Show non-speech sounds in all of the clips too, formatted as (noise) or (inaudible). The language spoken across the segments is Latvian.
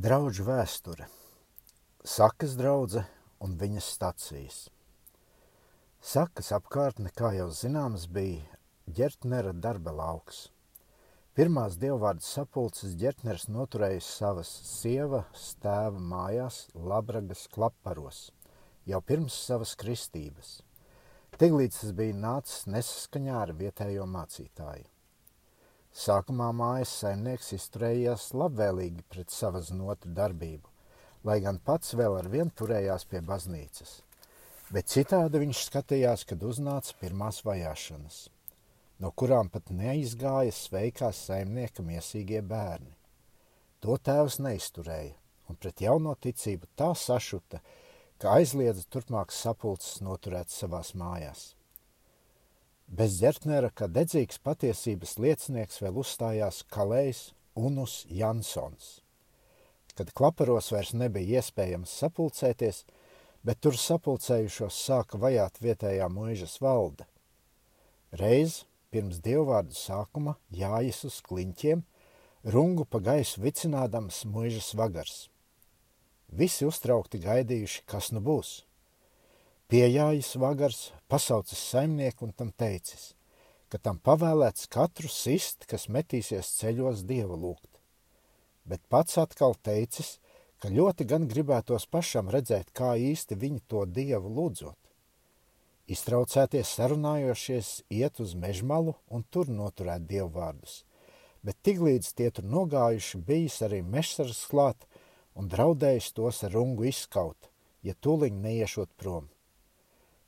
Draugu vēsture, sakas draudzene un viņas stācijas. Sakas apkārtne, kā jau zināms, bija ģertnera darba lauks. Pirmās dievvvārdu sapulces ģertners noturējis savas sievas tēva mājās Labragas klaparos, jau pirms savas kristības. Tiklīdz tas bija nācis nesaskaņā ar vietējo mācītāju. Sākumā mājas saimnieks izturējās labvēlīgi pret savas notu darbību, lai gan pats vēl ar vien turējās pie baznīcas. Bet citādi viņš skatījās, kad uznāca pirmās vajāšanas, no kurām pat neizgāja sveikās saimnieka miesīgie bērni. To tēvs neizturēja, un pret jauno ticību tā sašuta, ka aizliedza turpmākas sapulces noturēt savās mājās. Bez ģertnera, kā dedzīgs patiesības liecinieks, vēl uzstājās Kalējs Unus Jansons. Kad klaparos vairs nebija iespējams sapulcēties, bet tur sapulcējušos sāka vajāt vietējā mūžas valde. Reiz pirms dievvvārdu sākuma jājas uz kliņķiem, rungu pa gaisu vicinādams mūžas vagars. Visi uztraukti gaidījuši, kas nu būs. Piejājis vagars, pasaucis saimnieku un tam teicis, ka tam pavēlēts katru sist, kas metīsies ceļos dievu lūgt. Bet pats atkal teicis, ka ļoti gan gribētos pašam redzēt, kā īsti viņi to dievu lūdzot. Iztraucēties sarunājošies iet uz mežmalu un tur noturēt dievvvārdus, bet tiklīdz tie tur nogājuši, bijis arī mešsars klāt un draudējis tos ar rungu izskaut, ja tūliņ neiešot prom.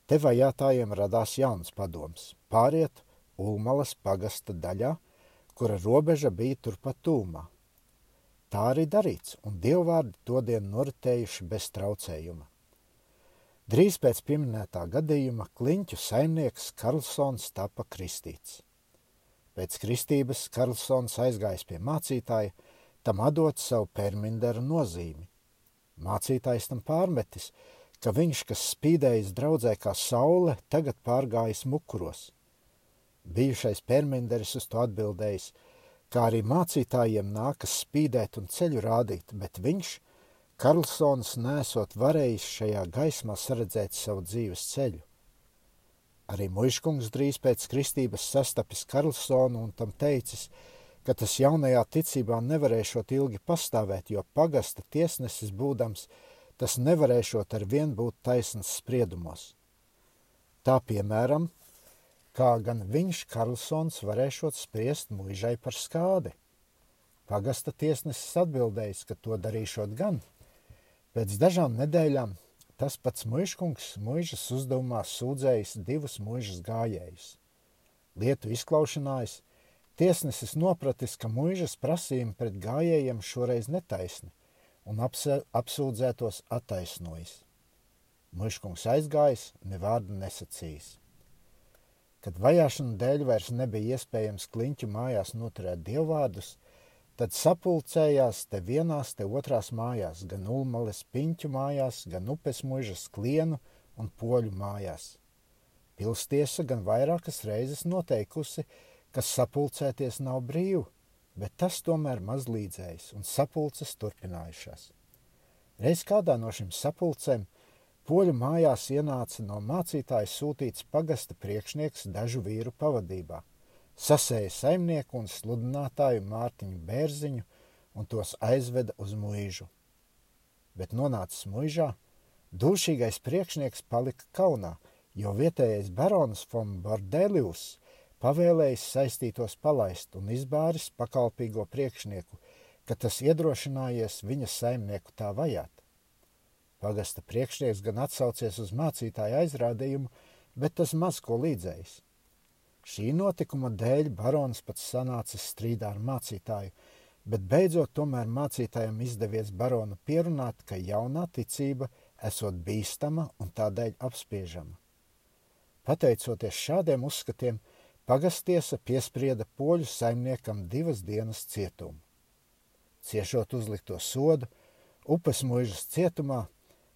Te vajātājiem radās jauns padoms - pāriet Ulmalas pagasta daļā, kura robeža bija turpat tūmā. Tā arī darīts, un dievvvārdi todien noritējuši bez traucējuma. Drīz pēc pieminētā gadījuma kliņķu saimnieks Karlsons tapa kristīts. Pēc kristības Karlsons aizgājis pie mācītāja, tam atdot savu perminderu nozīmi. Mācītājs tam pārmetis, ka viņš, kas spīdējis draudzē kā saule, tagad pārgājis mukuros. Bijušais permenderis uz to atbildējis, kā arī mācītājiem nākas spīdēt un ceļu rādīt, bet viņš, Karlsons, nesot varējis šajā gaismā saredzēt savu dzīves ceļu. Arī muškungs drīz pēc kristības sastapis Karlsonu un tam teicis, ka tas jaunajā ticībā nevarēšot ilgi pastāvēt, jo pagasta tiesnesis būdams – tas nevarēšot ar vien būt taisns spriedumos. Tā piemēram, kā gan viņš, Karlsons, varēšot spriest muižai par skādi. Pagasta tiesnesis atbildējis, ka to darīšot gan. Pēc dažām nedēļām tas pats muižkungs muižas uzdevumā sūdzējis divus muižas gājējus. Lietu izklaušanājis, tiesnesis nopratis, ka muižas prasījumi pret gājējiem šoreiz netaisni – un apsūdzētos attaisnojis. Muškungs aizgājis, ne vārdu nesacījis. Kad vajāšana dēļ vairs nebija iespējams kliņķu mājās noturēt dievvvārdus, tad sapulcējās te vienās, te otrās mājās, gan ulmales piņķu mājās, gan upes mužas klienu un poļu mājās. Pilstiesa gan vairākas reizes noteikusi, ka sapulcēties nav brīvi, bet tas tomēr maz līdzējis un sapulces turpinājušās. Reiz kādā no šīm sapulcēm poļu mājās ienāca no mācītāja sūtīts pagasta priekšnieks dažu vīru pavadībā, sasēja saimnieku un sludinātāju Mārtiņu Bērziņu un tos aizveda uz mūžu. Bet nonācis mūžā, dūšīgais priekšnieks palika kaunā, jo vietējais barons von Bordelius – pavēlējis saistītos palaist un izbāris pakalpīgo priekšnieku, ka tas iedrošinājies viņa saimnieku tā vajāt. Pagasta priekšnieks gan atsaucies uz mācītāju aizrādījumu, bet tas maz ko līdzējis. Šī notikuma dēļ barons pats sanācis strīdā ar mācītāju, bet beidzot tomēr mācītājam izdevies baronu pierunāt, ka jaunā ticība esot bīstama un tādēļ apspiežama. Pateicoties šādiem uzskatiem, Pagastiesa piesprieda poļu saimniekam divas dienas cietumu. Ciešot uzlikto sodu, upes mūžas cietumā,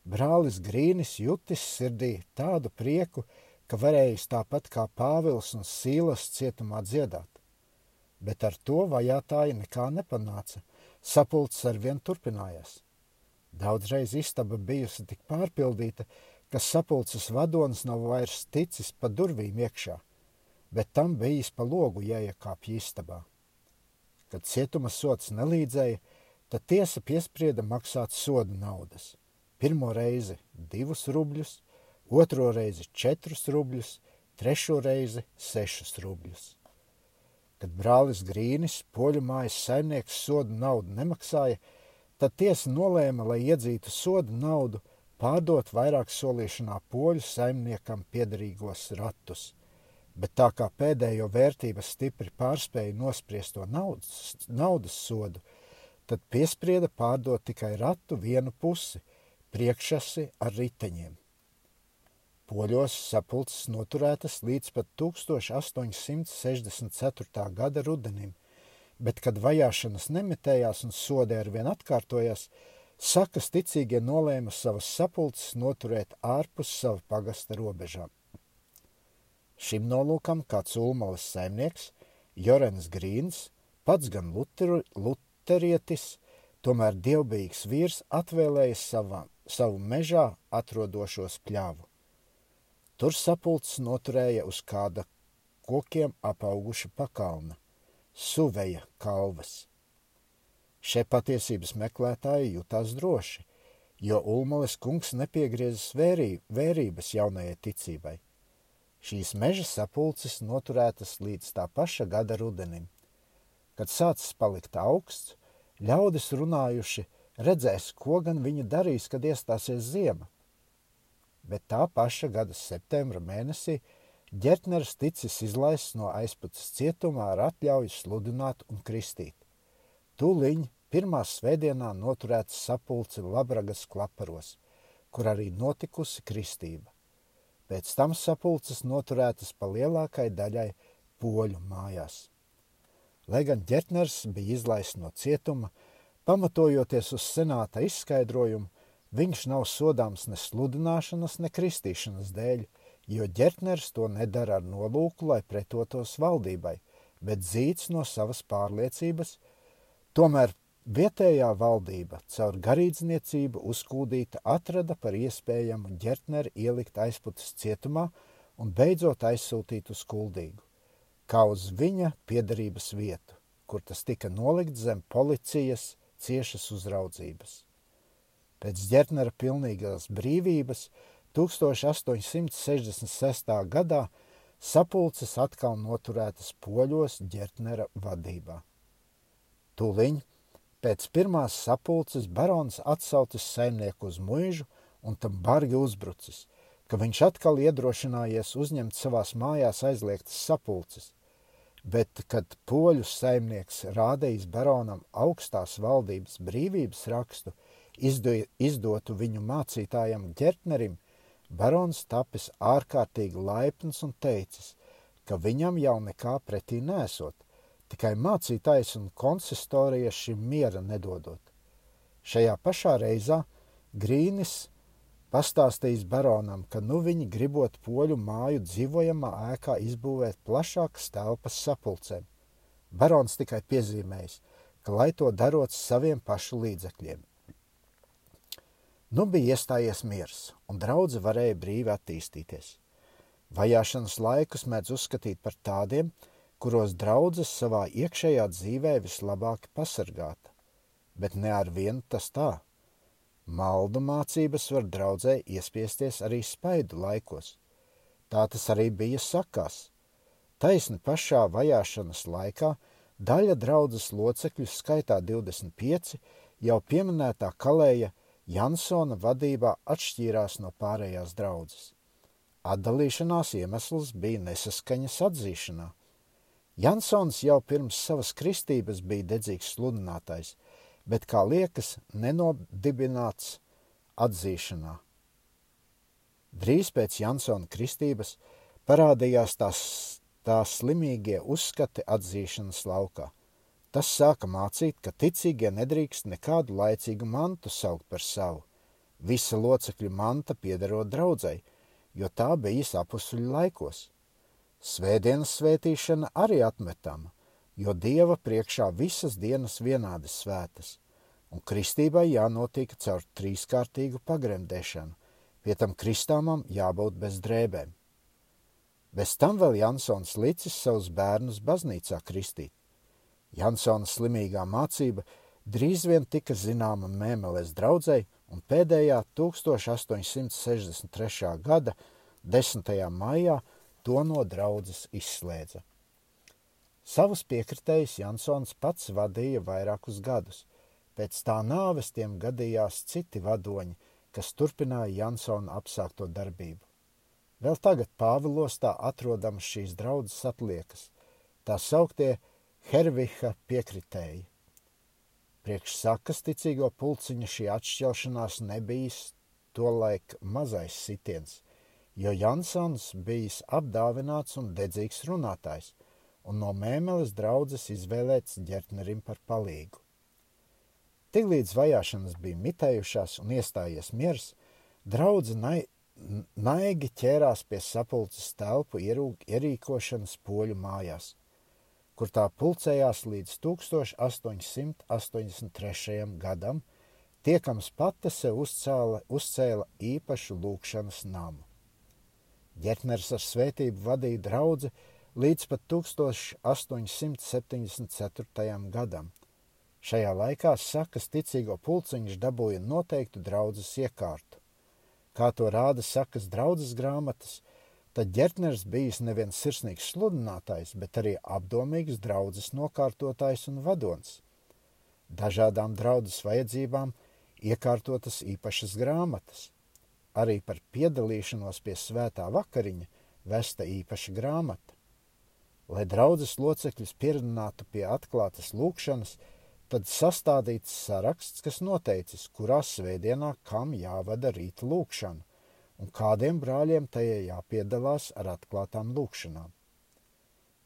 brālis Grīnis jutis sirdī tādu prieku, ka varējis tāpat kā Pāvils un Sīlas cietumā dziedāt. Bet ar to vajātāji nekā nepanāca, sapulces arvien turpinājās. Daudzreiz istaba bijusi tik pārpildīta, ka sapulces vadonis nav vairs ticis pa durvīm iekšā, bet tam bijis pa logu jāiekāpj istabā. Kad cietuma sots nelīdzēja, tad tiesa piesprieda maksāt sodu naudas. Pirmo reizi divus rubļus, otro reizi četrus rubļus, trešo reizi sešus rubļus. Kad brālis Grīnis, poļu mājas saimnieks, sodu naudu nemaksāja, tad tiesa nolēma, lai iedzītu sodu naudu, pārdot vairāk solīšanā poļu saimniekam piederīgos ratus. Bet tā kā pēdējo vērtības stipri pārspēja nospriesto naudas, naudas sodu, tad piesprieda pārdot tikai ratu vienu pusi, priekšasi ar riteņiem. Poļos sapulces noturētas līdz pat 1864. gada rudenim, bet, kad vajāšanas nemitējās un sodi arvien atkārtojās, sakas ticīgie nolēma savas sapulces noturēt ārpus sava pagasta robežām. Šim nolūkam kāds ulmalis saimnieks, Jorens Grīns, pats gan luteru, luterietis, tomēr dievbijīgs vīrs atvēlēja savā, savu mežā atrodošos pļāvu. Tur sapulcs noturēja uz kāda kokiem apauguša pakalna, suveja kalvas. Šie patiesības meklētāji jutās droši, jo Ulmales kungs nepiegriezis vērī, vērības jaunajai ticībai. Šīs meža sapulces noturētas līdz tā paša gada rudenim. Kad sācis palikt augsts, ļaudis runājuši, redzēs, ko gan viņi darīs, kad iestāsies ziema bet tā paša gada septembra mēnesī Gertners ticis izlaists no aizputes cietumā ar atļauju sludināt un kristīt. Tūliņ pirmā svētdienā noturēts sapulce Labragas klaparos, kur arī notikusi kristība. Pēc tam sapulces noturētas pa lielākai daļai poļu mājās. Lai gan Gertners bija izlaists no cietuma, pamatojoties uz senāta izskaidrojumu, Viņš nav sodāms ne sludināšanas, ne kristīšanas dēļ, jo ģertners to nedara ar nolūku, lai pretotos valdībai, bet zīts no savas pārliecības. Tomēr vietējā valdība caur garīdzniecību uzkūdīta atrada par iespējamu ģertneri ielikt aizputes cietumā un beidzot aizsūtīt uz kuldīgu, kā uz viņa piedarības vietu, kur tas tika nolikt zem policijas ciešas uzraudzības. Pēc ģērtnera pilnīgās brīvības 1866. gadā sapulces atkal noturētas poļos ģērtnera vadībā. Tūliņ pēc pirmās sapulces barons atsaucis saimnieku uz muižu un tam bargi uzbrucis, ka viņš atkal iedrošinājies uzņemt savās mājās aizliegtas sapulces, bet, kad poļu saimnieks rādījis baronam augstās valdības brīvības rakstu, izdo, izdotu viņu mācītājam Gertnerim, barons tapis ārkārtīgi laipns un teicis, ka viņam jau nekā pretī nesot, tikai mācītājs un konsistorija šim miera nedodot. Šajā pašā reizā Grīnis pastāstījis baronam, ka nu viņi gribot poļu māju dzīvojamā ēkā izbūvēt plašākas telpas sapulcēm. Barons tikai piezīmējis, ka lai to darot saviem pašu līdzekļiem. Nu bija iestājies miers, un draudzene varēja brīvi attīstīties. Vajāšanas laikus mēdz uzskatīt par tādiem, kuros draudzes savā iekšējā dzīvē vislabāk pasargāta, bet ne ar vienu tas tā. Maldu mācības var draudzē iespiesties arī spaidu laikos. Tā tas arī bija sakās. Taisni pašā vajāšanas laikā daļa draudzes locekļu skaitā 25 jau pieminētā kalēja Jansona vadībā atšķīrās no pārējās draudzes. Atdalīšanās iemesls bija nesaskaņas atzīšanā. Jansons jau pirms savas kristības bija dedzīgs sludinātājs, bet, kā liekas, nenodibināts atzīšanā. Drīz pēc Jansona kristības parādījās tās, tās slimīgie uzskati atzīšanas laukā. Tas sāka mācīt, ka ticīgie nedrīkst nekādu laicīgu mantu saukt par savu. Visa locekļu manta piederot draudzai, jo tā bija apustuļu laikos. Svētdienas svētīšana arī atmetama. jo Dieva priekšā visas dienas vienādi svētas, un kristībai jānotiek caur trīskārtīgu pagremdēšanu, pie tam kristāmam jābūt bez drēbēm. Bez tam vēl Jansons licis savus bērnus baznīcā kristīt. Jansona slimīgā mācība drīz vien tika zināma Mēmeles draudzēji, un pēdējā 1863. gada 10. maijā to no draudzes izslēdza. Savus piekritējus Jansons pats vadīja vairākus gadus. Pēc tā nāves tiem gadījās citi vadoņi, kas turpināja Jansona apsākto darbību. Vēl tagad Pāvilostā atrodamas šīs draudzes atliekas, tā sauktie Herviha piekritēji. Priekš sakas ticīgo pulciņa šī atšķelšanās nebijis tolaik mazais sitiens, jo Jansons bijis apdāvināts un dedzīgs runātājs, un no mēmeles draudzes izvēlēts ģertnerim par palīgu. Tiklīdz vajāšanas bija mitējušās un iestājies miers, draudze nai, naigi ķērās pie sapulces telpu ierīkošanas poļu mājās – kur tā pulcējās līdz 1883. gadam, tiekams pati sev uzcēla, uzcēla īpašu lūkšanas namu. Ģetners ar svētību vadīja draudzi līdz pat 1874. gadam. Šajā laikā sakas ticīgo pulciņš dabūja noteiktu draudzes iekārtu. Kā to rāda sakas draudzes grāmatas, tad ģertners bijis neviens sirsnīgs sludinātājs, bet arī apdomīgs draudzes nokārtotājs un vadonis. Dažādām draudzes vajadzībām iekārtotas īpašas grāmatas. Arī par piedalīšanos pie svētā vakariņa vesta īpaša grāmata. Lai draudzes locekļus pierunātu pie atklātas lūkšanas, tad sastādīts saraksts, kas noteicis, kurā svētdienā kam jāvada rīta lūkšana un kādiem brāļiem tajā jāpiedalās ar atklātām lūkšanām.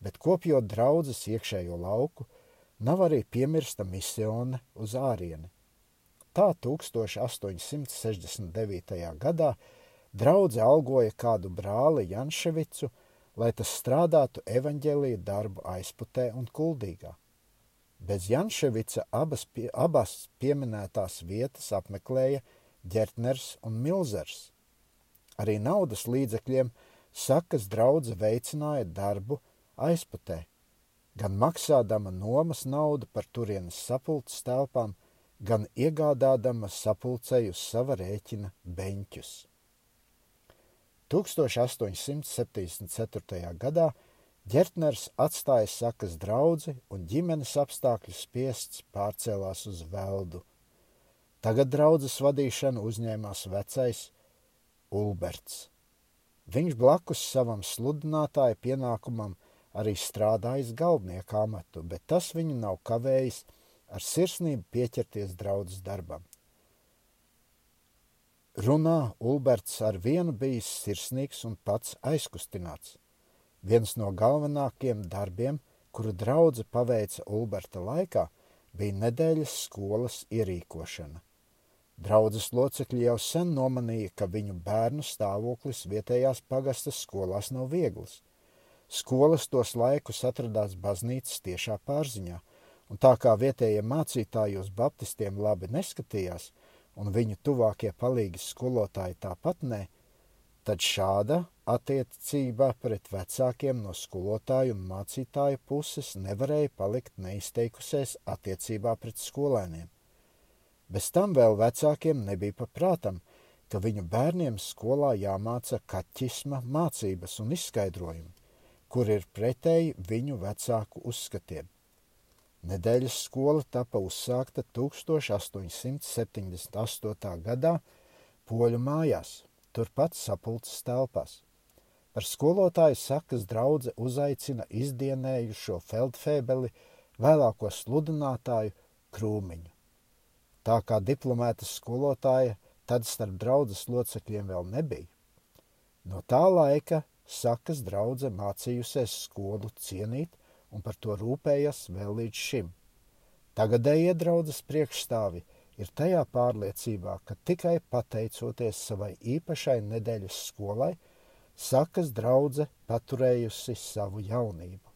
Bet kopjot draudzes iekšējo lauku, nav arī piemirsta misione uz ārieni. Tā 1869. gadā draudze algoja kādu brāli Janševicu, lai tas strādātu evaņģēlīja darbu aizputē un kuldīgā. Bez Janševica abas, pie, abas pieminētās vietas apmeklēja Gertners un Milzers. Arī naudas līdzekļiem sakas draudze veicināja darbu aizputē, gan maksādama nomas naudu par turienes sapulces telpām, gan iegādādama sapulcei uz sava rēķina beņķus. 1874. gadā Ģertners atstāja sakas draudzi un ģimenes apstākļu spiests pārcēlās uz Veldu. Tagad draudzes vadīšanu uzņēmās vecais Ulberts. Viņš blakus savam sludinātāja pienākumam arī strādājis galvenieka amatu, bet tas viņu nav kavējis ar sirsnību pieķerties draudzes darbam. Runā Ulberts ar vienu bijis sirsnīgs un pats aizkustināts. Viens no galvenākajiem darbiem, kuru draudze paveica Ulberta laikā, bija nedēļas skolas ierīkošana. Draudzes locekļi jau sen nomanīja, ka viņu bērnu stāvoklis vietējās pagastas skolās nav viegls. Skolas tos laikus atradās baznīcas tiešā pārziņā, un tā kā vietējie mācītāji uz baptistiem labi neskatījās, un viņu tuvākie palīgi skolotāji tāpat ne, tad šāda attiecībā pret vecākiem no skolotāju un mācītāju puses nevarēja palikt neizteikusies attiecībā pret skolēniem. Bez tam vēl vecākiem nebija paprātam, ka viņu bērniem skolā jāmāca kaķisma mācības un izskaidrojumi, kur ir pretēji viņu vecāku uzskatiem. Nedēļas skola tika uzsākta 1878. gadā Poļu mājās, turpat sapulces telpās. Par skolotāju sakas draudzē uzaicina izdienējušo feldfēbeli, vēlāko sludinātāju Krūmiņu. Tā kā diplomētas skolotāja tad starp draudzes locekļiem vēl nebija. No tā laika sakas draudze mācījusies skolu cienīt un par to rūpējas vēl līdz šim. Tagadējie draudzes priekšstāvi ir tajā pārliecībā, ka tikai pateicoties savai īpašai nedēļas skolai, sakas draudze paturējusi savu jaunību.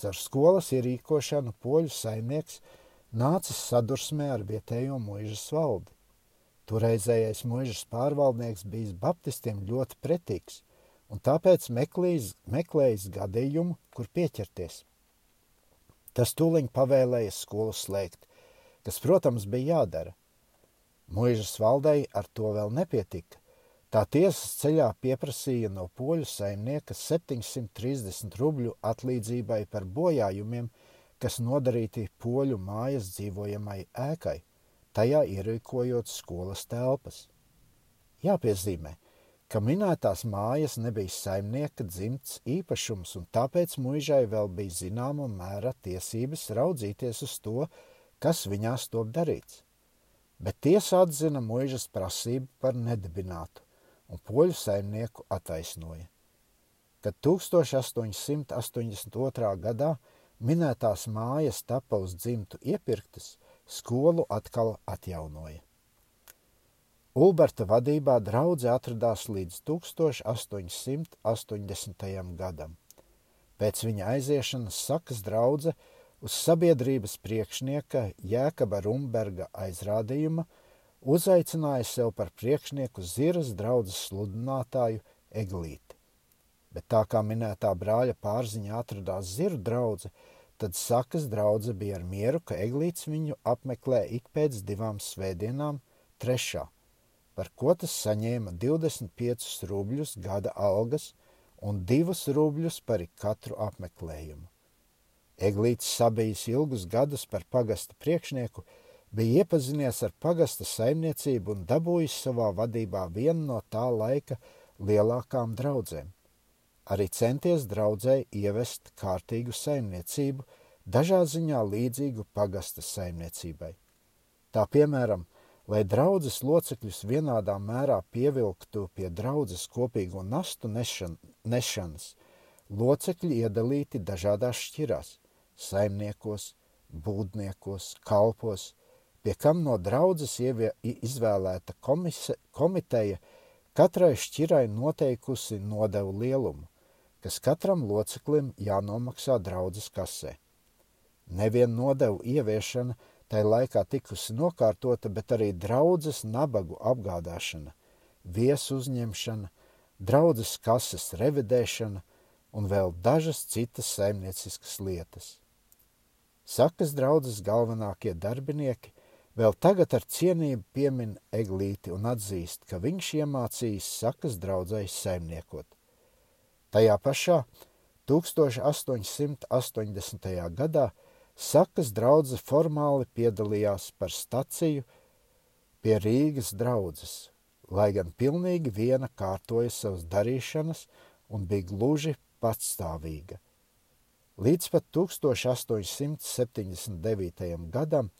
Caur skolas ierīkošanu poļu saimnieks nācis sadursmē ar vietējo muižas valdi. Toreizējais muižas pārvaldnieks bijis baptistiem ļoti pretīgs, un tāpēc meklējis, meklējis gadījumu, kur pieķerties. Tas tūliņ pavēlēja skolu slēgt, kas, protams, bija jādara. Muižas valdei ar to vēl nepietika. Tā tiesas ceļā pieprasīja no poļu saimnieka 730 rubļu atlīdzībai par bojājumiem, kas nodarīti poļu mājas dzīvojamai ēkai, tajā ierīkojot skolas telpas. Jāpiezīmē, ka minētās mājas nebija saimnieka dzimts īpašums, un tāpēc muižai vēl bija zināma mēra tiesības raudzīties uz to, kas viņās top darīts. Bet tiesa atzina muižas prasību par nedibinātu un poļu saimnieku attaisnoja. Kad 1882. gadā minētās mājas tapa uz dzimtu iepirktas, skolu atkal atjaunoja. Ulberta vadībā draudze atradās līdz 1880. gadam. Pēc viņa aiziešanas sakas draudze uz sabiedrības priekšnieka Jēkaba Rumberga aizrādījuma – uzaicināja sev par priekšnieku Ziras draudzes sludinātāju Eglīti. Bet tā kā minētā brāļa pārziņā atradās Ziru draudze, tad sakas draudze bija ar mieru, ka Eglīts viņu apmeklē ik pēc divām svētdienām, trešā, par ko tas saņēma 25 rubļus gada algas un 2 rubļus par katru apmeklējumu. Eglīts sabijis ilgus gadus par pagasta priekšnieku, bija iepazinies ar pagasta saimniecību un dabūjis savā vadībā vienu no tā laika lielākām draudzēm. Arī centies draudzēji ievest kārtīgu saimniecību, dažā ziņā līdzīgu pagasta saimniecībai. Tā piemēram, lai draudzes locekļus vienādā mērā pievilktu pie draudzes kopīgo nastu nešan, nešanas, locekļi iedalīti dažādās šķirās - saimniekos, būdniekos, kalpos, pie kam no draudzes izvēlēta komise, komiteja katrai šķirai noteikusi nodevu lielumu, kas katram loceklim jānomaksā draudzes kasē. Nevien nodevu ieviešana tai laikā tikusi nokārtota, bet arī draudzes nabagu apgādāšana, viesu uzņemšana, draudzes kases revidēšana un vēl dažas citas saimnieciskas lietas. Sakas draudzes galvenākie darbinieki Vēl tagad ar cienību piemin Eglīti un atzīst, ka viņš iemācījis sakas draudzēji saimniekot. Tajā pašā 1880. gadā sakas draudze formāli piedalījās par staciju pie Rīgas draudzes, lai gan pilnīgi viena kārtoja savas darīšanas un bija gluži patstāvīga. Līdz pat 1879. gadam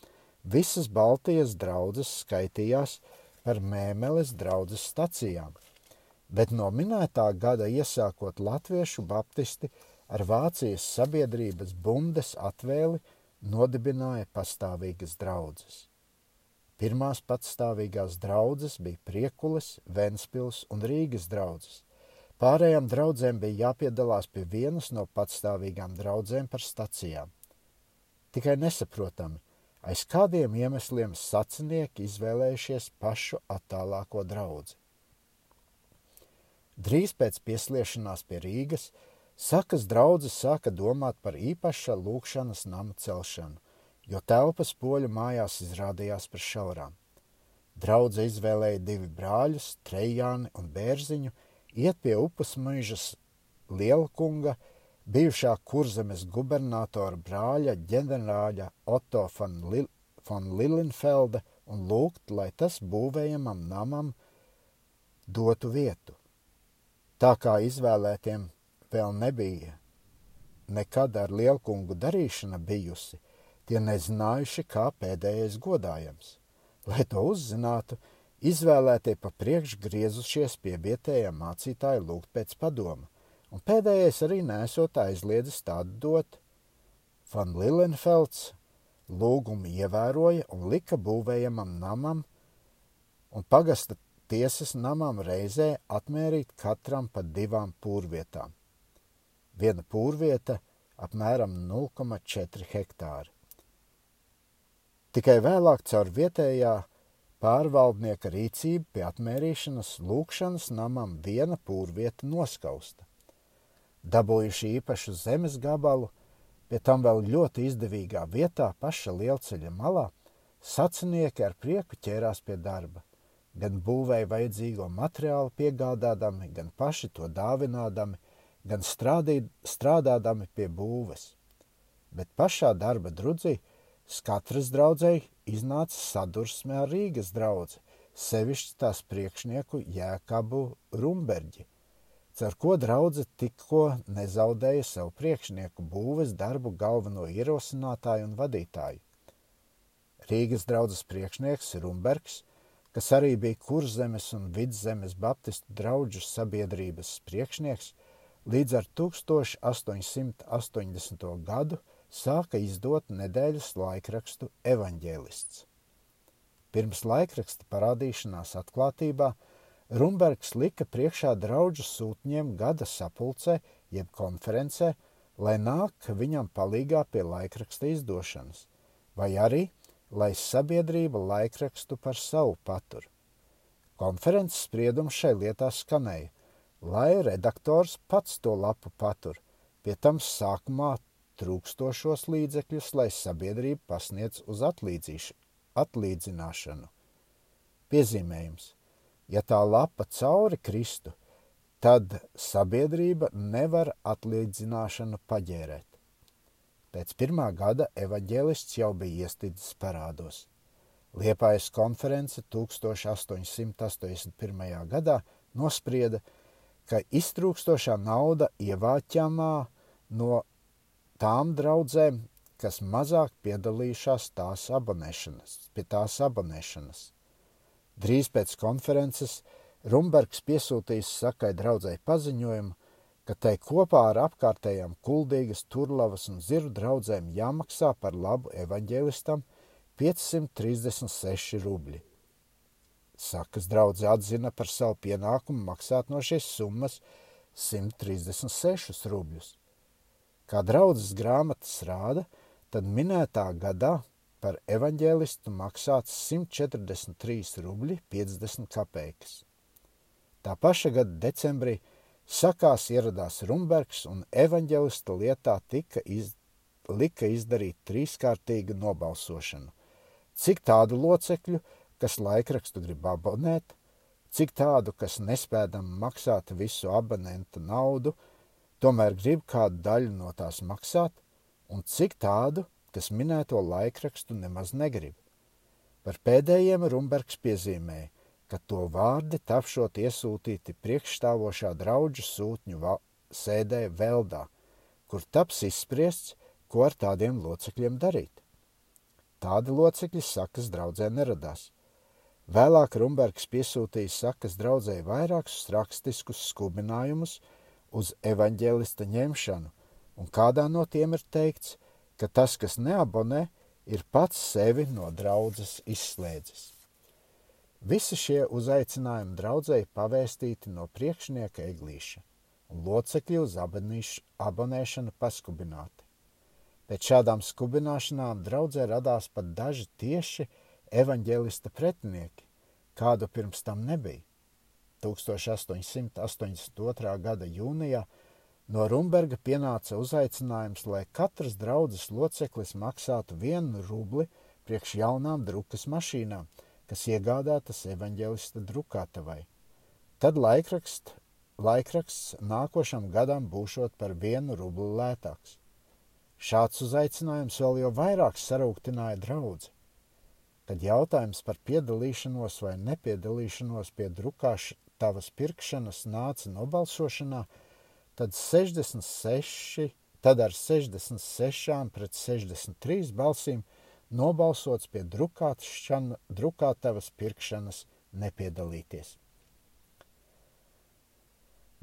Visas Baltijas draudzes skaitījās par mēmeles draudzes stacijām, bet no minētā gada iesākot latviešu baptisti ar Vācijas sabiedrības bundes atvēli nodibināja pastāvīgas draudzes. Pirmās patstāvīgās draudzes bija Priekules, Ventspils un Rīgas draudzes. Pārējām draudzēm bija jāpiedalās pie vienas no patstāvīgām draudzēm par stacijām. Tikai nesaprotami, aiz kādiem iemesliem sacinieki izvēlējušies pašu attālāko draugu. Drīz pēc piesliešanās pie Rīgas, sakas draudzes sāka domāt par īpaša lūkšanas nama celšanu, jo telpas poļu mājās izrādījās par šaurām. Draudze izvēlēja divi brāļus, Trejāni un Bērziņu, iet pie upes mūžas Lielkunga, bijušā kurzemes gubernatora brāļa ģenerāļa Otto von, Lil von Lillenfelde un lūgt, lai tas būvējamam namam dotu vietu. Tā kā izvēlētiem vēl nebija nekad ar lielkungu darīšana bijusi, tie nezinājuši, kā pēdējais godājams. Lai to uzzinātu, izvēlētie pa priekš griezušies pie vietējā mācītāja lūgt pēc padoma un pēdējais arī nesot aizliedzis tādu dot. Van Lilenfelds lūgumu ievēroja un lika būvējamam namam un pagasta tiesas namam reizē atmērīt katram pa divām pūrvietām. Viena pūrvieta apmēram 0,4 hektāri. Tikai vēlāk caur vietējā pārvaldnieka rīcību pie atmērīšanas lūkšanas namam viena pūrvieta noskausta. Dabūjuši īpašu zemes gabalu, pie tam vēl ļoti izdevīgā vietā paša lielceļa malā, sacinieki ar prieku ķērās pie darba gan būvēja vajadzīgo materiālu piegādādami, gan paši to dāvinādami, gan strādī, strādādami pie būves. Bet pašā darba drudzī katras draudzēji iznāca sadursme ar Rīgas draudzi, sevišķi tās priekšnieku Jēkabu Rumberģi, caur ko draudze tikko nezaudēja savu priekšnieku būves darbu galveno ierosinātāju un vadītāju. Rīgas draudzes priekšnieks Rumbergs kas arī bija Kurzemes un Vidzemes Baptistu draugu sabiedrības priekšnieks, līdz ar 1880. gadu sāka izdot nedēļas laikrakstu Evanģēlists. Pirms laikraksta parādīšanās atklātībā Rumbergs lika priekšā draugu sūtņiem gada sapulcē jeb konferencē, lai nāk viņam palīgā pie laikraksta izdošanas, vai arī lai sabiedrība laikrakstu par savu patur. Konferences spriedums šai lietā skanēja, lai redaktors pats to lapu patur, pie tam sākumā trūkstošos līdzekļus, lai sabiedrība pasniedz uz atlīdzināšanu. Piezīmējums. Ja tā lapa cauri Kristu, tad sabiedrība nevar atlīdzināšanu paģērēt. Pēc pirmā gada evaņģēlists jau bija iestidzis parādos. Liepājas konference 1881. gadā nosprieda, ka iztrūkstošā nauda ievāķamā no tām draudzēm, kas mazāk piedalījušās tās abonēšanas, pie tās abonēšanas. Drīz pēc konferences Rumbergs piesūtījis sakai draudzēji paziņojumu, ka tai kopā ar apkārtējām kuldīgas, turlavas un ziru draudzēm jāmaksā par labu evaņģēlistam 536 rubļi. Sakas draudze atzina par savu pienākumu maksāt no šīs summas 136 rubļus. Kā draudzes grāmatas rāda, tad minētā gadā par evaņģēlistu maksāts 143 rubļi 50 kapeikas. Tā paša gada decembrī Sakās ieradās Rumbergs un evaņģelista lietā tika iz, lika izdarīt trīskārtīgu nobalsošanu. Cik tādu locekļu, kas laikrakstu grib abonēt, cik tādu, kas nespēdam maksāt visu abonenta naudu, tomēr grib kādu daļu no tās maksāt, un cik tādu, kas minēto laikrakstu nemaz negrib. Par pēdējiem Rumbergs piezīmēja, ka to vārdi tapšot iesūtīti priekšstāvošā draudžu sūtņu sēdē Veldā, kur taps izspriests, ko ar tādiem locekļiem darīt. Tādi locekļi sakas draudzē neradās. Vēlāk Rumbergs piesūtīja sakas draudzē vairākus rakstiskus skubinājumus uz evaņģēlista ņemšanu, un kādā no tiem ir teikts, ka tas, kas neabonē, ir pats sevi no draudzes izslēdzis. Visi šie uzaicinājumi draudzēji pavēstīti no priekšnieka eglīša, un locekļi uz abonēšanu paskubināti. Pēc šādām skubināšanām draudzē radās pat daži tieši evaņģēlista pretinieki, kādu pirms tam nebija. 1882. gada jūnijā no Rumberga pienāca uzaicinājums, lai katrs draudzes loceklis maksātu vienu rubli priekš jaunām drukas mašīnām – kas iegādātas evaņģēlista drukātavai. Tad laikrakst, laikraksts nākošam gadam būšot par vienu rublu lētāks. Šāds uzaicinājums vēl jau vairāk sarūktināja draudzi. Kad jautājums par piedalīšanos vai nepiedalīšanos pie drukātavas pirkšanas nāca nobalsošanā, tad 66, tad ar 66 pret 63 balsīm – nobalsots pie drukātavas pirkšanas nepiedalīties.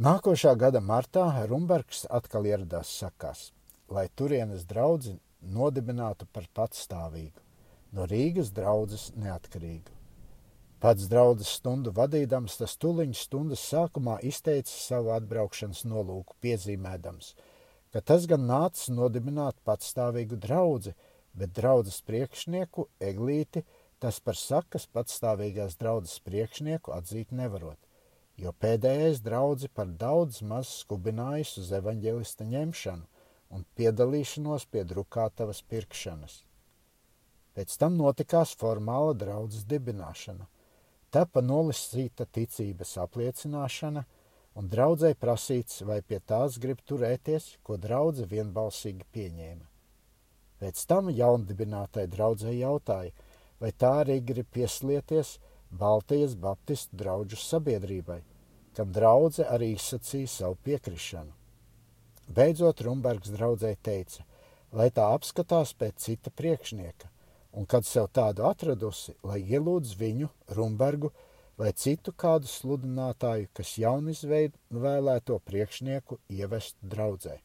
Nākošā gada martā Rumbergs atkal ieradās sakās, lai turienes draudzi nodibinātu par patstāvīgu, no Rīgas draudzes neatkarīgu. Pats draudzes stundu vadīdams, tas tuliņš stundas sākumā izteica savu atbraukšanas nolūku, piezīmēdams, ka tas gan nācis nodibināt patstāvīgu draudzi, bet draudzes priekšnieku Eglīti tas par sakas patstāvīgās draudzes priekšnieku atzīt nevarot, jo pēdējais draudzi par daudz maz skubinājis uz evaņģelista ņemšanu un piedalīšanos pie drukātavas pirkšanas. Pēc tam notikās formāla draudzes dibināšana. Tapa nolasīta ticības apliecināšana – un draudzē prasīts, vai pie tās grib turēties, ko draudze vienbalsīgi pieņēma. Pēc tam jaundibinātai draudzē jautāja, vai tā arī grib pieslieties Baltijas Baptistu draugu sabiedrībai, kam draudze arī izsacīja savu piekrišanu. Beidzot, Rumbergs draudzē teica, lai tā apskatās pēc cita priekšnieka, un kad sev tādu atradusi, lai ielūdz viņu, Rumbergu, vai citu kādu sludinātāju, kas jaunizvēlēto priekšnieku ievest draudzē.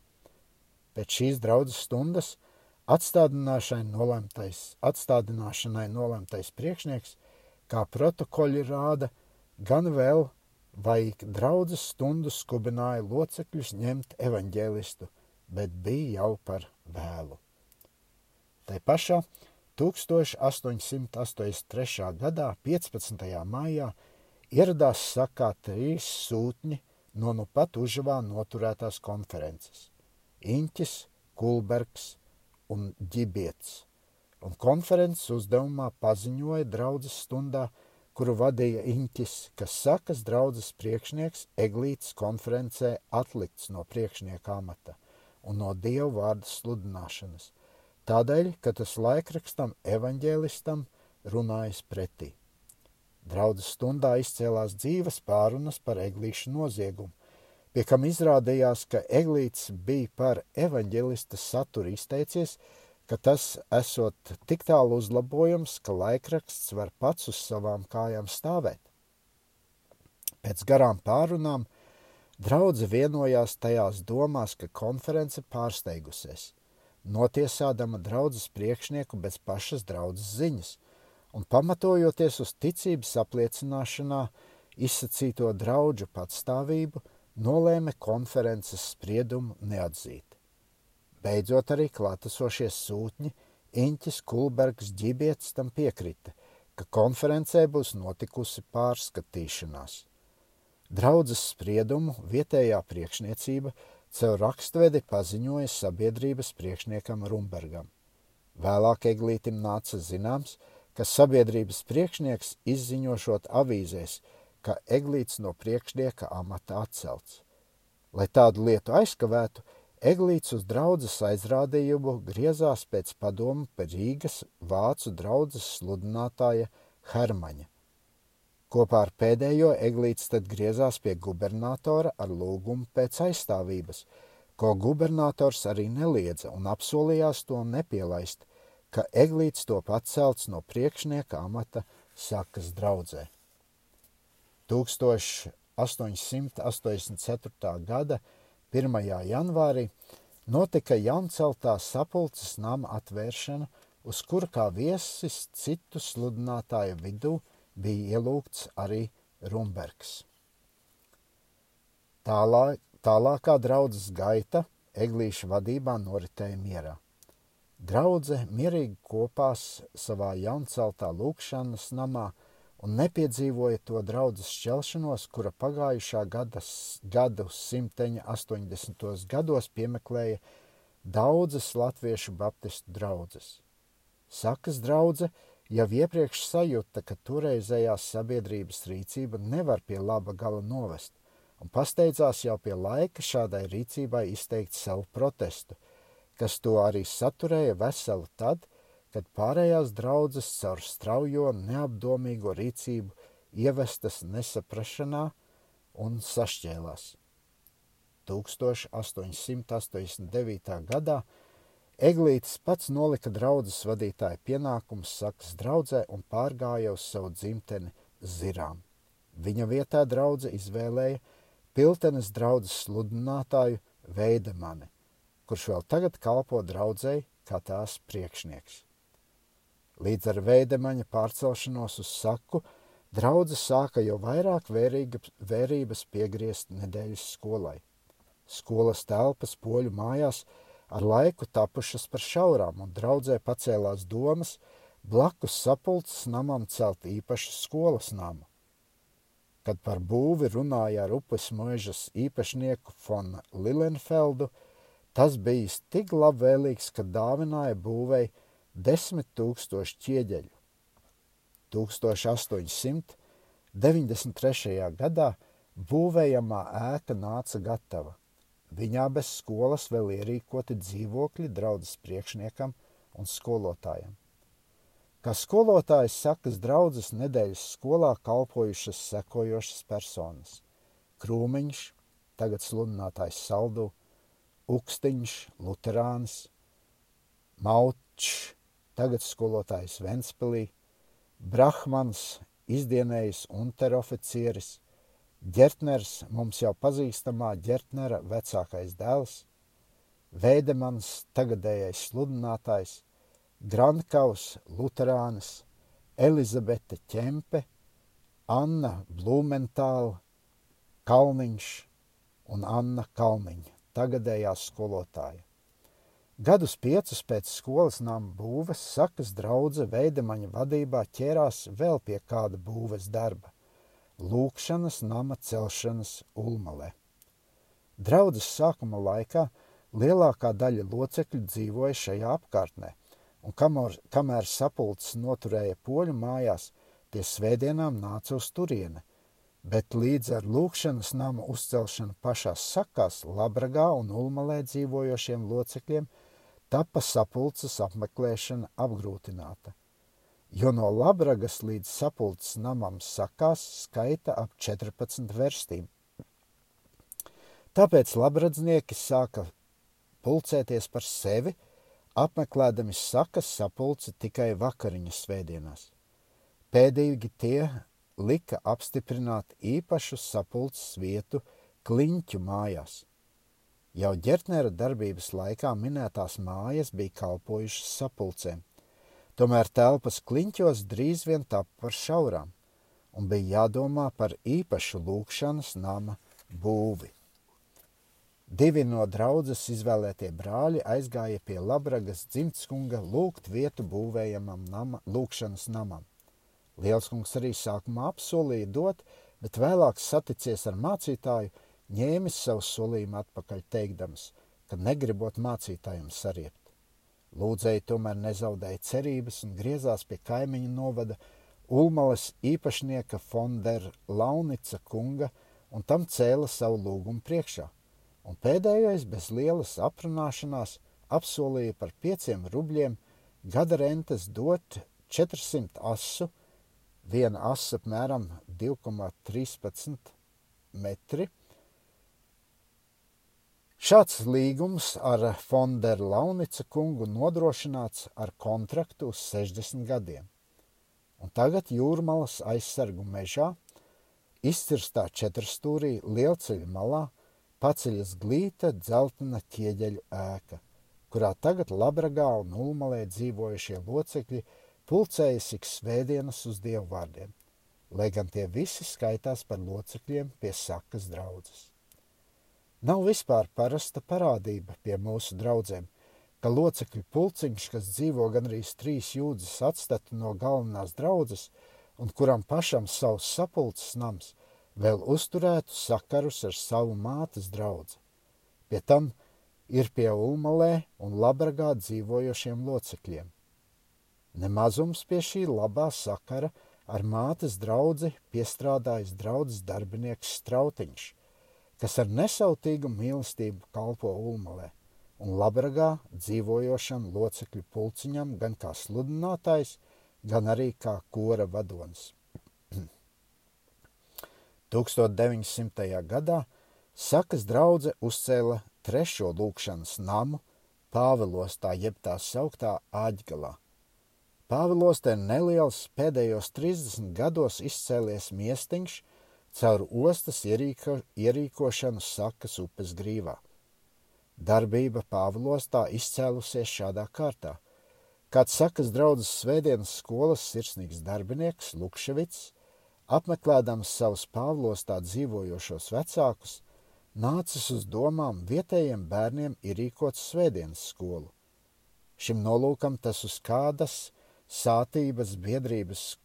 Pēc šīs draudzes stundas atstādināšanai nolemtais, atstādināšanai nolemtais priekšnieks, kā protokoļi rāda, gan vēl vai draudzes stundu skubināja locekļus ņemt evaņģēlistu, bet bija jau par vēlu. Tai pašā 1883. gadā, 15. maijā, ieradās sakā trīs sūtņi no nu pat Užavā noturētās konferences - Inķis, Kulbergs un Ģibiets. Un konferences uzdevumā paziņoja draudzes stundā, kuru vadīja Inķis, kas sakas draudzes priekšnieks Eglītas konferencē atlikts no priekšnieka amata un no dievu vārda sludināšanas – Tādēļ, ka tas laikrakstam evaņģēlistam runājas pretī. Draudzes stundā izcēlās dzīves pārunas par eglīšu noziegumu, pie kam izrādījās, ka eglīts bija par evaņģēlista saturu izteicies, ka tas esot tik tālu uzlabojums, ka laikraksts var pats uz savām kājām stāvēt. Pēc garām pārunām draudze vienojās tajās domās, ka konference pārsteigusies – notiesādama draudzes priekšnieku bez pašas draudzes ziņas, un pamatojoties uz ticības apliecināšanā izsacīto draudžu patstāvību, nolēma konferences spriedumu neatzīt. Beidzot arī klātesošie sūtņi Inķis Kulbergs ģibietis tam piekrita, ka konferencē būs notikusi pārskatīšanās. Draudzes spriedumu vietējā priekšniecība Caur rakstvedi paziņoja sabiedrības priekšniekam Rumbergam. Vēlāk Eglītim nāca zināms, ka sabiedrības priekšnieks izziņošot avīzēs, ka Eglīts no priekšnieka amata atcelts. Lai tādu lietu aizkavētu, Eglīts uz draudzes aizrādījumu griezās pēc padomu par Rīgas vācu draudzes sludinātāja Hermaņa. Kopā ar pēdējo Eglīts tad griezās pie gubernatora ar lūgumu pēc aizstāvības, ko gubernators arī neliedza un apsolījās to nepielaist, ka Eglīts to pacelts no priekšnieka amata sakas draudzē. 1884. gada 1. janvārī notika jaunceltā sapulces nama atvēršana, uz kura kā viesis citu sludinātāju vidū – bija ielūgts arī Rumbergs. Tālā, tālākā draudzes gaita eglīša vadībā noritēja mierā. Draudze mierīgi kopās savā jaunceltā lūkšanas namā un nepiedzīvoja to draudzes šķelšanos, kura pagājušā gadas, gadu simteņa 80. gados piemeklēja daudzas latviešu baptistu draudzes. Sakas draudze – jau iepriekš sajūta, ka toreizējās sabiedrības rīcība nevar pie laba gala novest, un pasteidzās jau pie laika šādai rīcībai izteikt savu protestu, kas to arī saturēja veselu tad, kad pārējās draudzes caur straujo, neapdomīgo rīcību ievestas nesaprašanā un sašķēlās. 1889. gadā Eglītis pats nolika draudzes vadītāja pienākumus sakas draudzē un pārgāja uz savu dzimteni Zirām. Viņa vietā draudze izvēlēja Piltenes draudzes sludinātāju Veidemani, kurš vēl tagad kalpo draudzēji kā tās priekšnieks. Līdz ar Veidemaņa pārcelšanos uz saku, draudze sāka jau vairāk vērīga, vērības piegriezt nedēļas skolai. Skolas telpas poļu mājās ar laiku tapušas par šaurām, un draudzē pacēlās domas blakus sapulces namam celt īpašu skolas namu. Kad par būvi runāja ar upes mūžas īpašnieku Fon Lilenfeldu, tas bija tik labvēlīgs, ka dāvināja būvei desmit tūkstoši ķieģeļu. 1893. gadā būvējamā ēka nāca gatava. Viņā bez skolas vēl ierīkoti dzīvokļi draudzes priekšniekam un skolotājam. Kā skolotājs sakas draudzes nedēļas skolā kalpojušas sekojošas personas - Krūmiņš, tagad sludinātājs Saldu, Ukstiņš, Luterānis, Maučs, tagad skolotājs Ventspilī, Brahmans, izdienējs unteroficieris, Ģertners, mums jau pazīstamā Ģertnera vecākais dēls, Veidemans, tagadējais sludinātājs, Grandkaus, Luterānis, Elizabete Ķempe, Anna Blumentāla, Kalniņš un Anna Kalniņa, tagadējā skolotāja. Gadus piecus pēc skolas nama būves sakas draudze veidemaņa vadībā ķērās vēl pie kāda būves darba - lūkšanas nama celšanas ulmalē. Draudzes sākuma laikā lielākā daļa locekļu dzīvoja šajā apkārtnē, un kamēr, kamēr sapulces noturēja poļu mājās, tie svētdienām nāca uz turieni, bet līdz ar lūkšanas nama uzcelšanu pašās sakās Labragā un Ulmalē dzīvojošiem locekļiem – tapa sapulces apmeklēšana apgrūtināta, jo no Labragas līdz sapulces namam sakās skaita ap 14 verstīm. Tāpēc labradznieki sāka pulcēties par sevi, apmeklēdami sakas sapulci tikai vakariņu svētdienās. Pēdīgi tie lika apstiprināt īpašu sapulces vietu kliņķu mājās – Jau ģertnera darbības laikā minētās mājas bija kalpojušas sapulcēm. Tomēr telpas kliņķos drīz vien tapa par šaurām, un bija jādomā par īpašu lūkšanas nama būvi. Divi no draudzes izvēlētie brāļi aizgāja pie Labragas dzimtskunga lūgt vietu būvējamam nama, lūkšanas namam. Lielskungs arī sākumā apsolīja dot, bet vēlāk saticies ar mācītāju, ņēmis savu solījumu atpakaļ, teikdams, ka negribot mācītājiem sariept. Lūdzēji tomēr nezaudēja cerības un griezās pie kaimiņu novada Ulmales īpašnieka Fonder Launica kunga un tam cēla savu lūgumu priekšā. Un pēdējais bez lielas aprunāšanās apsolīja par pieciem rubļiem gada rentes dot 400 asu, viena asa apmēram 2,13 metri, Šāds līgums ar Fonderu Launica kungu nodrošināts ar kontraktu uz 60 gadiem. Un tagad jūrmalas aizsargu mežā, izcirstā četrstūrī lielceļa malā, paceļas glīta dzeltena ķieģeļu ēka, kurā tagad Labragā un Ulmalē dzīvojušie locekļi pulcējas ik svētdienas uz dievvvārdiem, lai gan tie visi skaitās par locekļiem pie sakas draudzes. Nav vispār parasta parādība pie mūsu draugiem, ka locekļu pulciņš, kas dzīvo gandrīz trīs jūdzes atstatu no galvenās draudzes un kuram pašam savs sapulces nams, vēl uzturētu sakarus ar savu mātes draugu. Pie tam ir pie Ulmalē un Labragā dzīvojošiem locekļiem. Nemazums pie šī labā sakara ar mātes draugu piestrādājis draudzes darbinieks Strautiņš – kas ar nesautīgu mīlestību kalpo Ulmalē un Labragā dzīvojošam locekļu pulciņam gan kā sludinātājs, gan arī kā kora vadonis. (clears throat) 1900. gadā Sakas draudze uzcēla trešo lūkšanas namu Pāvilostā, jeb tā sauktā Āģgalā. Pāvilostā ir neliels pēdējos 30 gados izcēlies miestiņš, caur ostas ierīko, ierīkošanu sakas upes grīvā. Darbība Pāvilostā izcēlusies šādā kārtā. Kāds sakas draudzes svētdienas skolas sirsnīgs darbinieks Lukševits, apmeklēdams savus Pāvilostā dzīvojošos vecākus, nācis uz domām vietējiem bērniem ierīkot svētdienas skolu. Šim nolūkam tas uz kādas sātības biedrības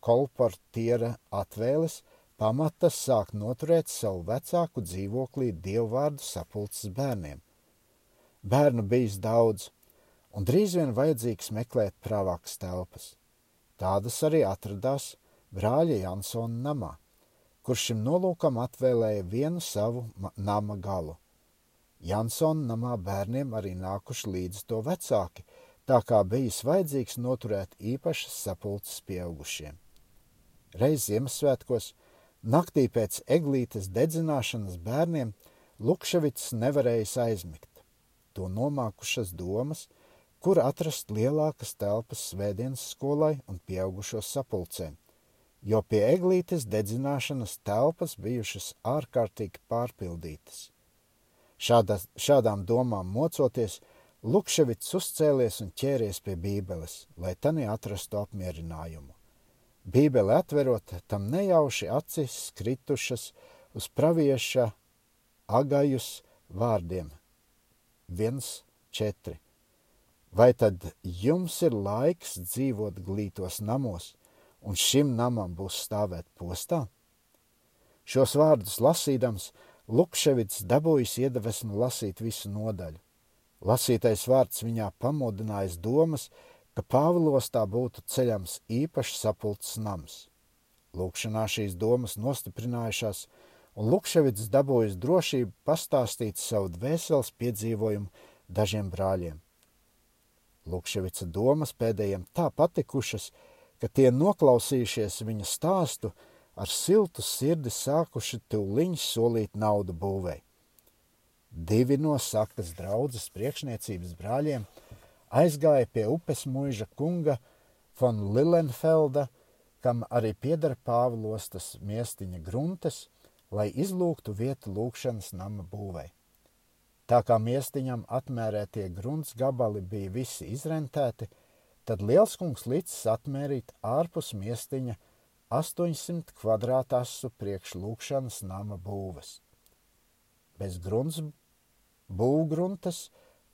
kolportiera atvēles pamatas sāk noturēt savu vecāku dzīvoklī dievvvārdu sapulces bērniem. Bērnu bijis daudz, un drīz vien vajadzīgs meklēt prāvākas telpas. Tādas arī atradās brāļa Jansona namā, kurš šim nolūkam atvēlēja vienu savu nama galu. Jansona namā bērniem arī nākuši līdzi to vecāki, tā kā bijis vajadzīgs noturēt īpašas sapulces pieaugušiem. Reiz Ziemassvētkos, naktī pēc eglītes dedzināšanas bērniem, Lukševits nevarējis aizmigt to nomākušas domas, kur atrast lielākas telpas svētdienas skolai un pieaugušo sapulcēm, jo pie eglītes dedzināšanas telpas bijušas ārkārtīgi pārpildītas. Šādā, šādām domām mocoties, Lukševits uzcēlies un ķēries pie Bībeles, lai tanī atrastu apmierinājumu. Bībeli atverot, tam nejauši acis kritušas uz pravieša agajus vārdiem 1.4. Vai tad jums ir laiks dzīvot glītos namos, un šim namam būs stāvēt postā? Šos vārdus lasīdams, Lukševits dabūjis iedvesmu lasīt visu nodaļu. Lasītais vārds viņā pamodinājis domas, ka Pāvilostā būtu ceļams īpašs sapulces nams. Lūkšanā šīs domas nostiprinājušās, un Lukševits dabūjis drošību pastāstīt savu dvēseles piedzīvojumu dažiem brāļiem. Lukševica domas pēdējiem tā patikušas, ka tie noklausījušies viņa stāstu, ar siltu sirdi sākuši tūliņš solīt naudu būvei. Divi no sakas draudzes priekšniecības brāļiem aizgāja pie upes muiža kunga von Lilenfelda, kam arī piedara Pāvilostas miestiņa gruntes – lai izlūgtu vietu lūkšanas nama būvei. Tā kā miestiņam atmērētie grunts gabali bija visi izrentēti, tad Lielskungs licis atmērīt ārpus miestiņa 800 kvadrātasu priekš lūkšanas nama būves. Bez grunts būvgruntas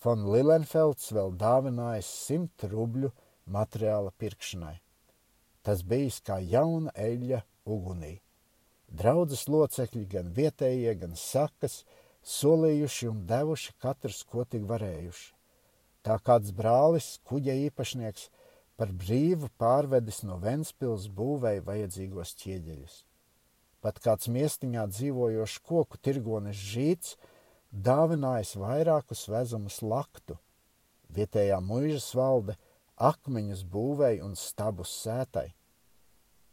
von Lilenfelds vēl dāvinājis 100 rubļu materiāla pirkšanai. Tas bijis kā jauna eļļa ugunī. Draudzes locekļi, gan vietējie, gan sakas, solījuši un devuši katrs, ko tik varējuši. Tā kāds brālis, kuģa īpašnieks, par brīvu pārvedis no Ventspils būvēja vajadzīgos ķieģeļus. Pat kāds miestiņā dzīvojošs koku tirgonis žīts dāvinājis vairākus vezumus laktu. Vietējā muižas valde akmeņus būvēja un stabus sētai.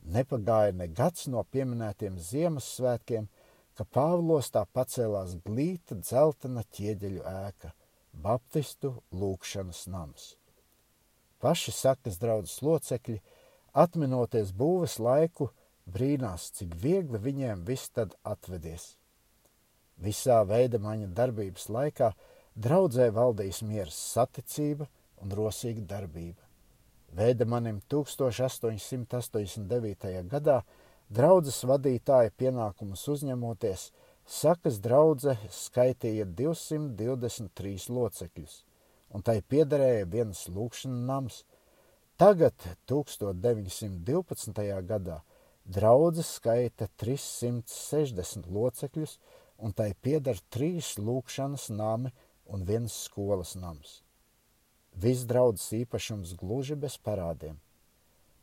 Nepagāja ne gads no pieminētiem Ziemassvētkiem, ka Pāvlostā pacēlās glīta dzeltena ķieģeļu ēka - Baptistu lūkšanas nams. Paši sakas draudzes locekļi, atminoties būves laiku, brīnās, cik viegli viņiem viss tad atvedies. Visā veida maņa darbības laikā draudzē valdīs miers saticība un rosīga darbība. Veidemanim 1889. gadā draudzes vadītāja pienākumus uzņemoties, sakas draudze skaitīja 223 locekļus, un tai piederēja viens lūkšana nams. Tagad, 1912. gadā, draudzes skaita 360 locekļus, un tai pieder trīs lūkšanas nami un viens skolas nams. Viss draudzes īpašums gluži bez parādiem.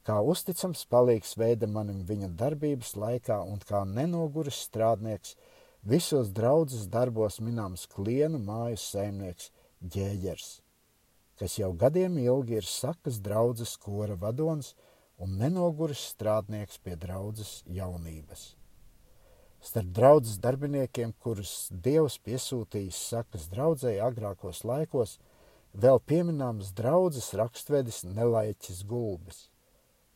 Kā uzticams palīgs veida manim viņa darbības laikā un kā nenoguris strādnieks, visos draudzes darbos minams klienu mājas saimnieks Ģēģers, kas jau gadiem ilgi ir sakas draudzes kora vadonis un nenoguris strādnieks pie draudzes jaunības. Starp draudzes darbiniekiem, kurus Dievs piesūtījis sakas draudzēji agrākos laikos, Vēl pieminams draudzes rakstvedis Nelaiķis Gulbis.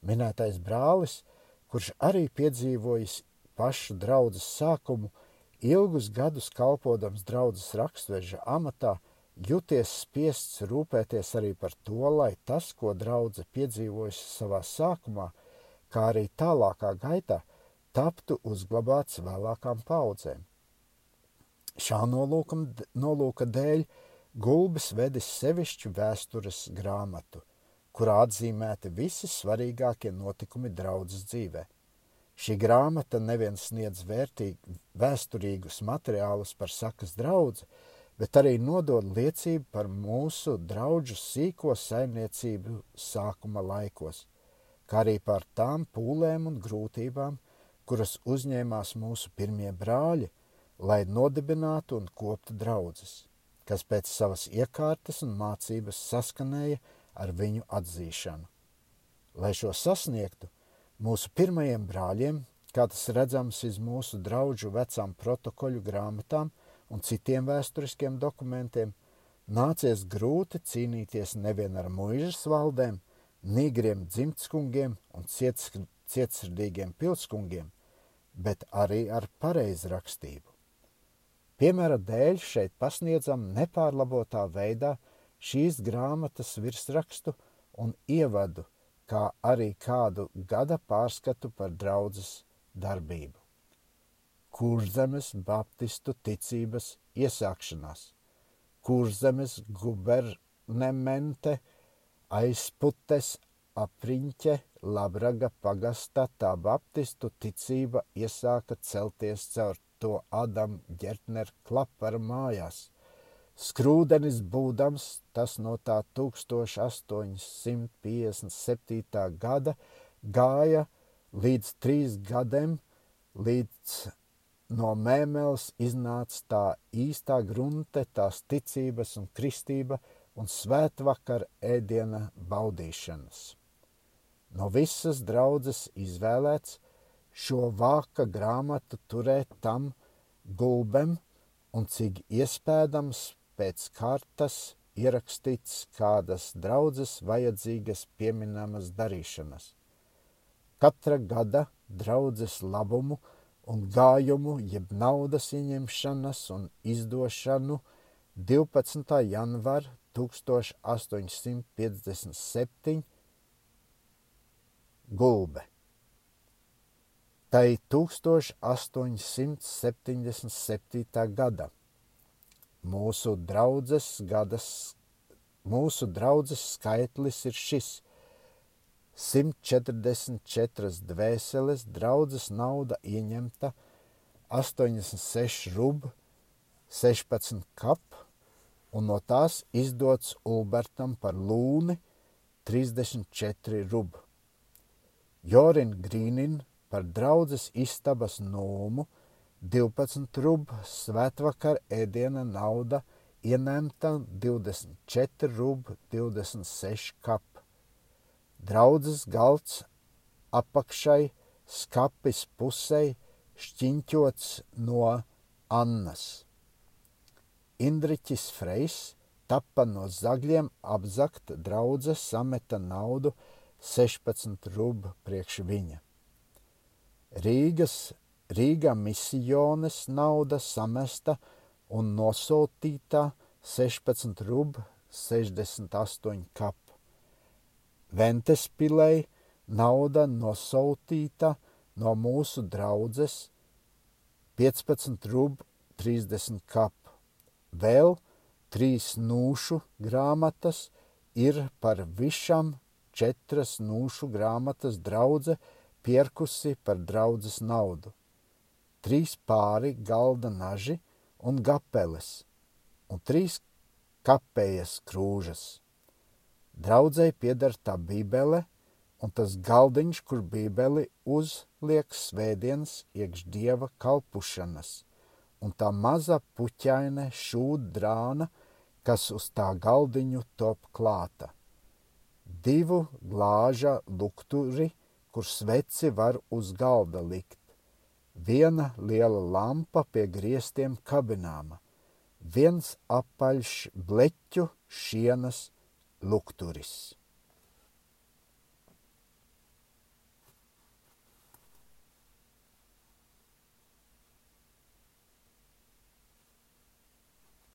Minētais brālis, kurš arī piedzīvojis pašu draudzes sākumu, ilgus gadus kalpodams draudzes rakstveža amatā, juties spiests rūpēties arī par to, lai tas, ko draudze piedzīvojusi savā sākumā, kā arī tālākā gaitā, taptu uzglabāts vēlākām paudzēm. Šā nolūka dēļ Gulbis vedis sevišķu vēstures grāmatu, kurā atzīmēti visi svarīgākie notikumi draudzes dzīvē. Šī grāmata nevien sniedz vērtīgi vēsturīgus materiālus par sakas draudzi, bet arī nodod liecību par mūsu draugu sīko saimniecību sākuma laikos, kā arī par tām pūlēm un grūtībām, kuras uzņēmās mūsu pirmie brāļi, lai nodibinātu un koptu draudzes, kas pēc savas iekārtas un mācības saskanēja ar viņu atzīšanu. Lai šo sasniegtu, mūsu pirmajiem brāļiem, kā tas redzams iz mūsu draugu vecām protokoļu grāmatām un citiem vēsturiskiem dokumentiem, nācies grūti cīnīties nevien ar muižas valdēm, nīgriem dzimtskungiem un cietsirdīgiem pilskungiem, bet arī ar pareizrakstību. Piemēra dēļ šeit pasniedzam nepārlabotā veidā šīs grāmatas virsrakstu un ievadu, kā arī kādu gada pārskatu par draudzes darbību. Kurzemes baptistu ticības iesākšanās, Kurzemes gubernemente aizputes apriņķe Labraga pagastā tā baptistu ticība iesāka celties caur to Adam Gertner klapara mājās. Skrūdenis būdams, tas no tā 1857. gada gāja līdz trīs gadiem, līdz no mēmeles iznāca tā īstā grunte, tās ticības un kristība un svētvakar ēdiena baudīšanas no visas draudzes izvēlēts šo vāka grāmatu turēt tam gulbem un cik iespējams pēc kartas ierakstīts kādas draudzes vajadzīgas pieminamas darīšanas. Katra gada draudzes labumu un gājumu, jeb naudas ieņemšanas un izdošanu 12. janvāra 1857 Gulbe. Tai 1877. gada mūsu draudzes gadas, mūsu draudzes skaitlis ir šis 144 dvēseles, draudzes nauda ieņemta 86 rub, 16 kap, un no tās izdots Ulbertam par lūni 34 rub. Jorin Grīnin par draudzes istabas nomu 12 rub svētvakar ēdiena nauda ieņemta 24 rub 26 kap. Draudzes galds apakšai skapis pusei šķiņķots no Annas. Indriķis Freis tappa no zagļiem apzakt draudzes sameta naudu 16 rubu priekš viņa. Rīgas, Rīgā misijas nauda samesta un nosūtīta 16 rubu 68 kap. Ventespilei nauda nosūtīta no mūsu draudzes 15 rubu 30 kap. Vēl trīs nūšu grāmatas ir par višām četras nūšu grāmatas draudze pierkusi par draudzes naudu, trīs pāri galda naži un gapeles, un trīs kapējas krūžas. Draudzēji pieder tā bībele un tas galdiņš, kur bībeli uzliek svētdienas iekš dieva kalpušanas, un tā maza puķaine šūdrāna, kas uz tā galdiņu top klāta divu glāža lukturi, kur sveci var uz galda likt, viena liela lampa pie griestiem kabināma, viens apaļš bleķu šienas lukturis.